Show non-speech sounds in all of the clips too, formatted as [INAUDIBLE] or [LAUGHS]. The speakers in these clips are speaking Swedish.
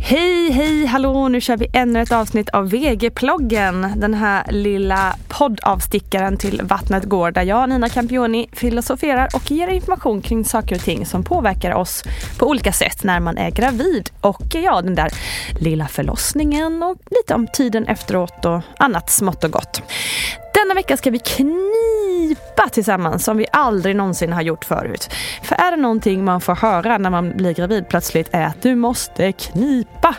Hej, hej, hallå! Nu kör vi ännu ett avsnitt av VG-ploggen. Den här lilla poddavstickaren till Vattnet går där jag, Nina Campioni, filosoferar och ger information kring saker och ting som påverkar oss på olika sätt när man är gravid. Och ja, den där lilla förlossningen och lite om tiden efteråt och annat smått och gott. Denna vecka ska vi knipa tillsammans som vi aldrig någonsin har gjort förut. För är det någonting man får höra när man blir gravid plötsligt är att du måste knipa.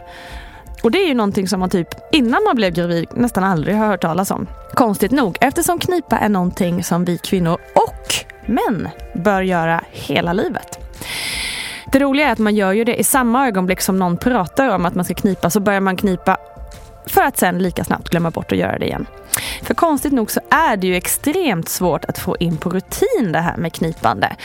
Och det är ju någonting som man typ innan man blev gravid nästan aldrig har hört talas om. Konstigt nog eftersom knipa är någonting som vi kvinnor och män bör göra hela livet. Det roliga är att man gör ju det i samma ögonblick som någon pratar om att man ska knipa så börjar man knipa för att sen lika snabbt glömma bort att göra det igen. För konstigt nog så är det ju extremt svårt att få in på rutin det här med knipande.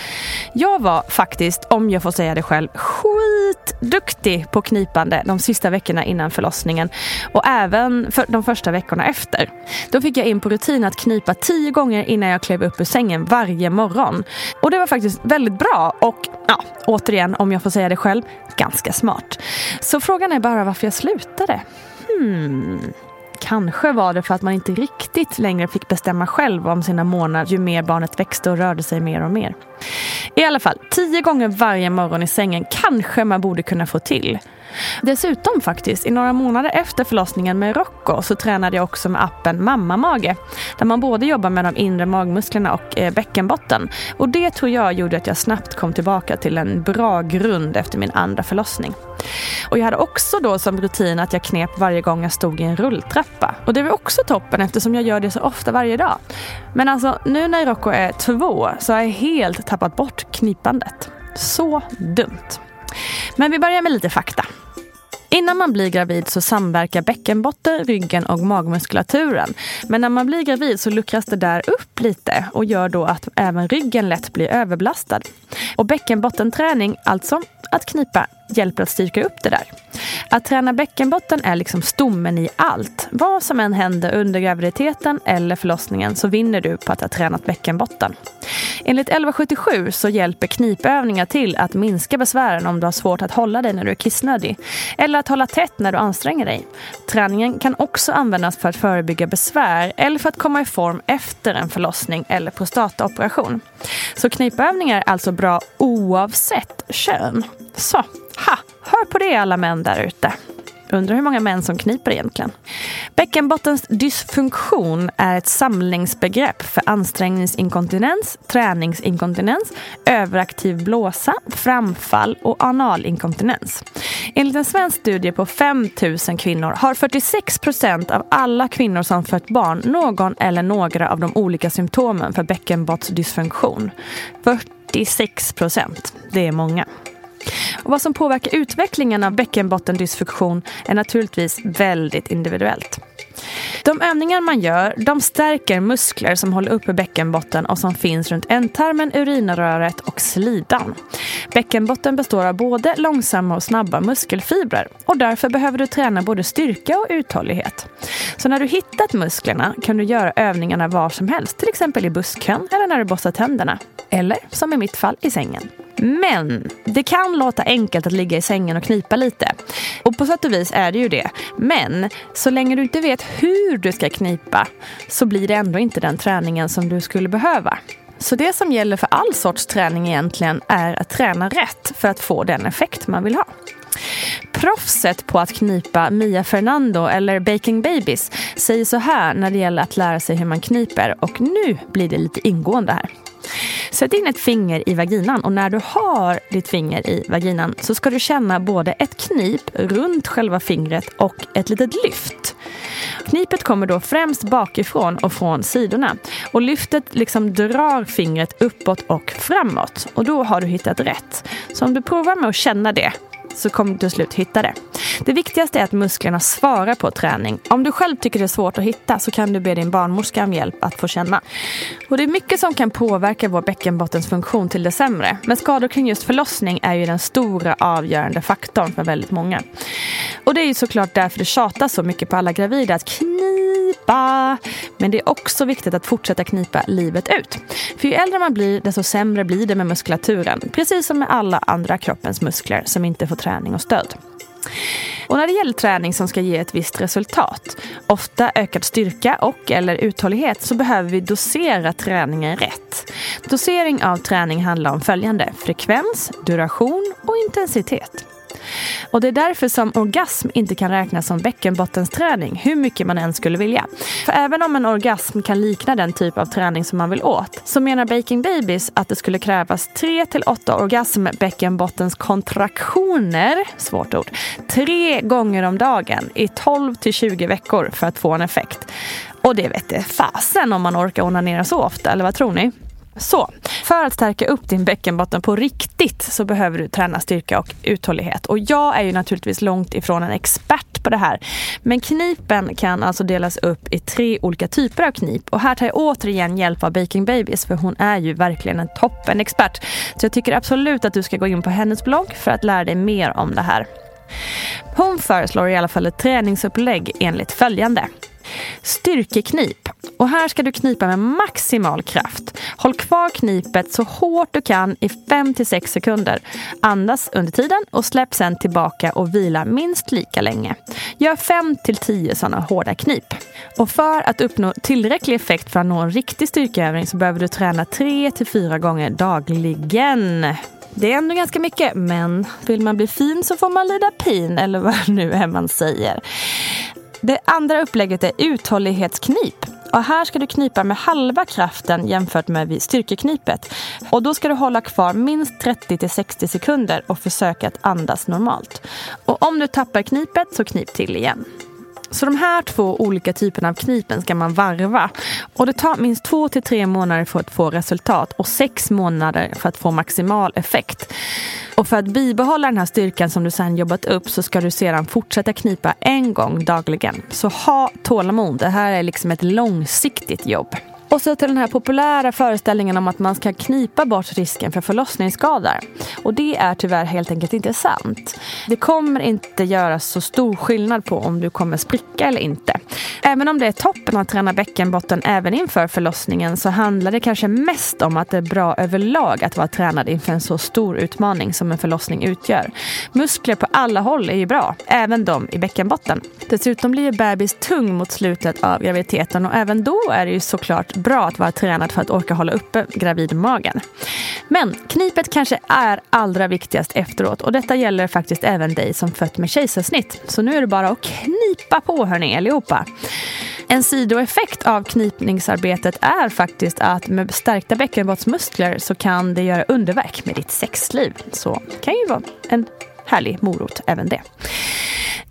Jag var faktiskt, om jag får säga det själv, skitduktig på knipande de sista veckorna innan förlossningen och även för de första veckorna efter. Då fick jag in på rutin att knipa tio gånger innan jag klev upp ur sängen varje morgon. Och det var faktiskt väldigt bra och ja, återigen, om jag får säga det själv, ganska smart. Så frågan är bara varför jag slutade. Hmm. Kanske var det för att man inte riktigt längre fick bestämma själv om sina månader ju mer barnet växte och rörde sig mer och mer. I alla fall, tio gånger varje morgon i sängen kanske man borde kunna få till. Dessutom faktiskt, i några månader efter förlossningen med Rocco så tränade jag också med appen Mamma Mage. Där man både jobbar med de inre magmusklerna och eh, bäckenbotten. Och det tror jag gjorde att jag snabbt kom tillbaka till en bra grund efter min andra förlossning. Och jag hade också då som rutin att jag knep varje gång jag stod i en rulltrappa. Och det var också toppen eftersom jag gör det så ofta varje dag. Men alltså nu när Rocco är två så har jag helt tappat bort knipandet. Så dumt. Men vi börjar med lite fakta. Innan man blir gravid så samverkar bäckenbotten, ryggen och magmuskulaturen. Men när man blir gravid så luckras det där upp lite och gör då att även ryggen lätt blir överbelastad. Och bäckenbottenträning, alltså att knipa, hjälper att styrka upp det där. Att träna bäckenbotten är liksom stommen i allt. Vad som än händer under graviditeten eller förlossningen så vinner du på att ha tränat bäckenbotten. Enligt 1177 så hjälper knipövningar till att minska besvären om du har svårt att hålla dig när du är kissnödig. Eller att hålla tätt när du anstränger dig. Träningen kan också användas för att förebygga besvär eller för att komma i form efter en förlossning eller prostataoperation. Så knipövningar är alltså bra oavsett kön. Så, ha, hör på det alla män där ute. Undrar hur många män som kniper egentligen. Bäckenbottens dysfunktion är ett samlingsbegrepp för ansträngningsinkontinens, träningsinkontinens, överaktiv blåsa, framfall och analinkontinens. Enligt en svensk studie på 5 000 kvinnor har 46 procent av alla kvinnor som fött barn någon eller några av de olika symptomen för bäckenbottsdysfunktion. 46 procent, det är många. Och vad som påverkar utvecklingen av bäckenbottendysfunktion är naturligtvis väldigt individuellt. De övningar man gör de stärker muskler som håller uppe bäckenbotten och som finns runt ändtarmen, urinröret och slidan. Bäckenbotten består av både långsamma och snabba muskelfibrer och därför behöver du träna både styrka och uthållighet. Så när du hittat musklerna kan du göra övningarna var som helst, till exempel i busskön eller när du borstar tänderna. Eller som i mitt fall i sängen. Men det kan låta enkelt att ligga i sängen och knipa lite. Och på sätt och vis är det ju det. Men så länge du inte vet hur du ska knipa så blir det ändå inte den träningen som du skulle behöva. Så det som gäller för all sorts träning egentligen är att träna rätt för att få den effekt man vill ha. Proffset på att knipa Mia Fernando eller Baking Babies säger så här när det gäller att lära sig hur man kniper och nu blir det lite ingående här. Sätt in ett finger i vaginan och när du har ditt finger i vaginan så ska du känna både ett knip runt själva fingret och ett litet lyft. Knipet kommer då främst bakifrån och från sidorna. Och lyftet liksom drar fingret uppåt och framåt. Och då har du hittat rätt. Så om du provar med att känna det så kommer du till slut hitta det. Det viktigaste är att musklerna svarar på träning. Om du själv tycker det är svårt att hitta så kan du be din barnmorska om hjälp att få känna. Och det är mycket som kan påverka vår bäckenbottens funktion till det sämre. Men skador kring just förlossning är ju den stora avgörande faktorn för väldigt många. Och det är ju såklart därför det tjatas så mycket på alla gravida att knipa. Men det är också viktigt att fortsätta knipa livet ut. För ju äldre man blir desto sämre blir det med muskulaturen. Precis som med alla andra kroppens muskler som inte får träning och stöd. Och när det gäller träning som ska ge ett visst resultat, ofta ökad styrka och eller uthållighet, så behöver vi dosera träningen rätt. Dosering av träning handlar om följande frekvens, duration och intensitet. Och det är därför som orgasm inte kan räknas som bäckenbottensträning, hur mycket man än skulle vilja. För även om en orgasm kan likna den typ av träning som man vill åt, så menar Baking Babies att det skulle krävas 3 till 8 orgasmbäckenbottenskontraktioner, svårt ord, tre gånger om dagen i 12 till 20 veckor för att få en effekt. Och det vet det fasen om man orkar onanera så ofta, eller vad tror ni? Så, för att stärka upp din bäckenbotten på riktigt så behöver du träna styrka och uthållighet. Och jag är ju naturligtvis långt ifrån en expert på det här. Men knipen kan alltså delas upp i tre olika typer av knip. Och här tar jag återigen hjälp av Baking Babies för hon är ju verkligen en toppenexpert. Så jag tycker absolut att du ska gå in på hennes blogg för att lära dig mer om det här. Hon föreslår i alla fall ett träningsupplägg enligt följande. Styrkeknip. Och här ska du knipa med maximal kraft. Håll kvar knipet så hårt du kan i 5-6 sekunder. Andas under tiden och släpp sen tillbaka och vila minst lika länge. Gör 5-10 sådana hårda knip. Och för att uppnå tillräcklig effekt för att nå en riktig styrkeövning så behöver du träna 3-4 gånger dagligen. Det är ändå ganska mycket, men vill man bli fin så får man lida pin, eller vad [LAUGHS] nu är man säger. Det andra upplägget är uthållighetsknip. Och här ska du knipa med halva kraften jämfört med vid styrkeknipet. Och då ska du hålla kvar minst 30-60 sekunder och försöka att andas normalt. Och om du tappar knipet så knip till igen. Så de här två olika typerna av knipen ska man varva. Och det tar minst två till tre månader för att få resultat och sex månader för att få maximal effekt. Och för att bibehålla den här styrkan som du sedan jobbat upp så ska du sedan fortsätta knipa en gång dagligen. Så ha tålamod. Det här är liksom ett långsiktigt jobb. Och så till den här populära föreställningen om att man ska knipa bort risken för förlossningsskador. Och det är tyvärr helt enkelt inte sant. Det kommer inte göra så stor skillnad på om du kommer spricka eller inte. Även om det är toppen att träna bäckenbotten även inför förlossningen så handlar det kanske mest om att det är bra överlag att vara tränad inför en så stor utmaning som en förlossning utgör. Muskler på alla håll är ju bra, även de i bäckenbotten. Dessutom blir ju bebis tung mot slutet av graviditeten och även då är det ju såklart bra att vara tränad för att orka hålla uppe gravidmagen. Men knipet kanske är allra viktigast efteråt och detta gäller faktiskt även dig som fött med kejsarsnitt. Så nu är det bara att knipa på hörni allihopa. En sidoeffekt av knipningsarbetet är faktiskt att med stärkta bäckenbottsmuskler så kan det göra underverk med ditt sexliv. Så det kan ju vara en härlig morot även det.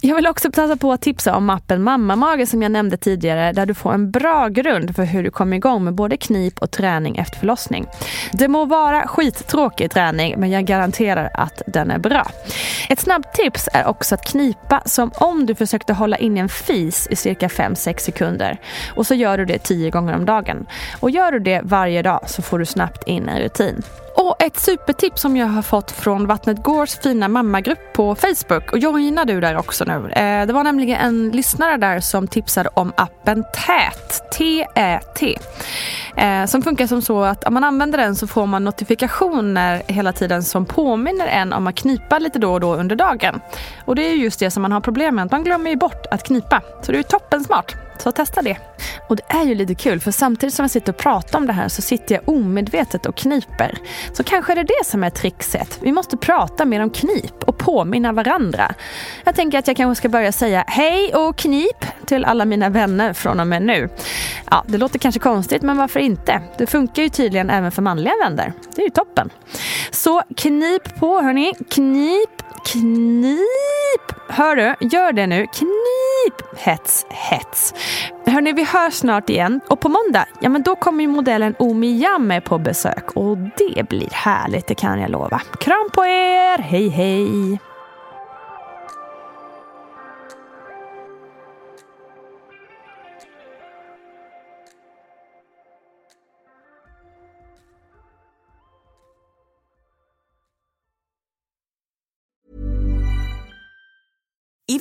Jag vill också passa på att tipsa om appen Mammamage som jag nämnde tidigare där du får en bra grund för hur du kommer igång med både knip och träning efter förlossning. Det må vara skittråkig träning men jag garanterar att den är bra. Ett snabbt tips är också att knipa som om du försökte hålla in en fis i cirka 5-6 sekunder. Och så gör du det 10 gånger om dagen. Och gör du det varje dag så får du snabbt in en rutin. Och ett supertips som jag har fått från Vattnet Gårds fina mammagrupp på Facebook. Och joina du där också nu. Eh, det var nämligen en lyssnare där som tipsade om appen TÄT. T-Ä-T. Eh, som funkar som så att om man använder den så får man notifikationer hela tiden som påminner en om att knipa lite då och då under dagen. Och det är just det som man har problem med, att man glömmer ju bort att knipa. Så det är toppen smart. Så testa det. Och det är ju lite kul för samtidigt som jag sitter och pratar om det här så sitter jag omedvetet och kniper. Så kanske är det det som är trickset. Vi måste prata mer om knip och påminna varandra. Jag tänker att jag kanske ska börja säga hej och knip till alla mina vänner från och med nu. Ja, det låter kanske konstigt men varför inte? Det funkar ju tydligen även för manliga vänner. Det är ju toppen. Så knip på hörni. Knip, knip. Hör du? Gör det nu. Knip. Hets, hets. Hörni, vi hörs snart igen. Och på måndag, ja men då kommer ju modellen Omi Jamme på besök. Och det blir härligt, det kan jag lova. Kram på er! Hej, hej!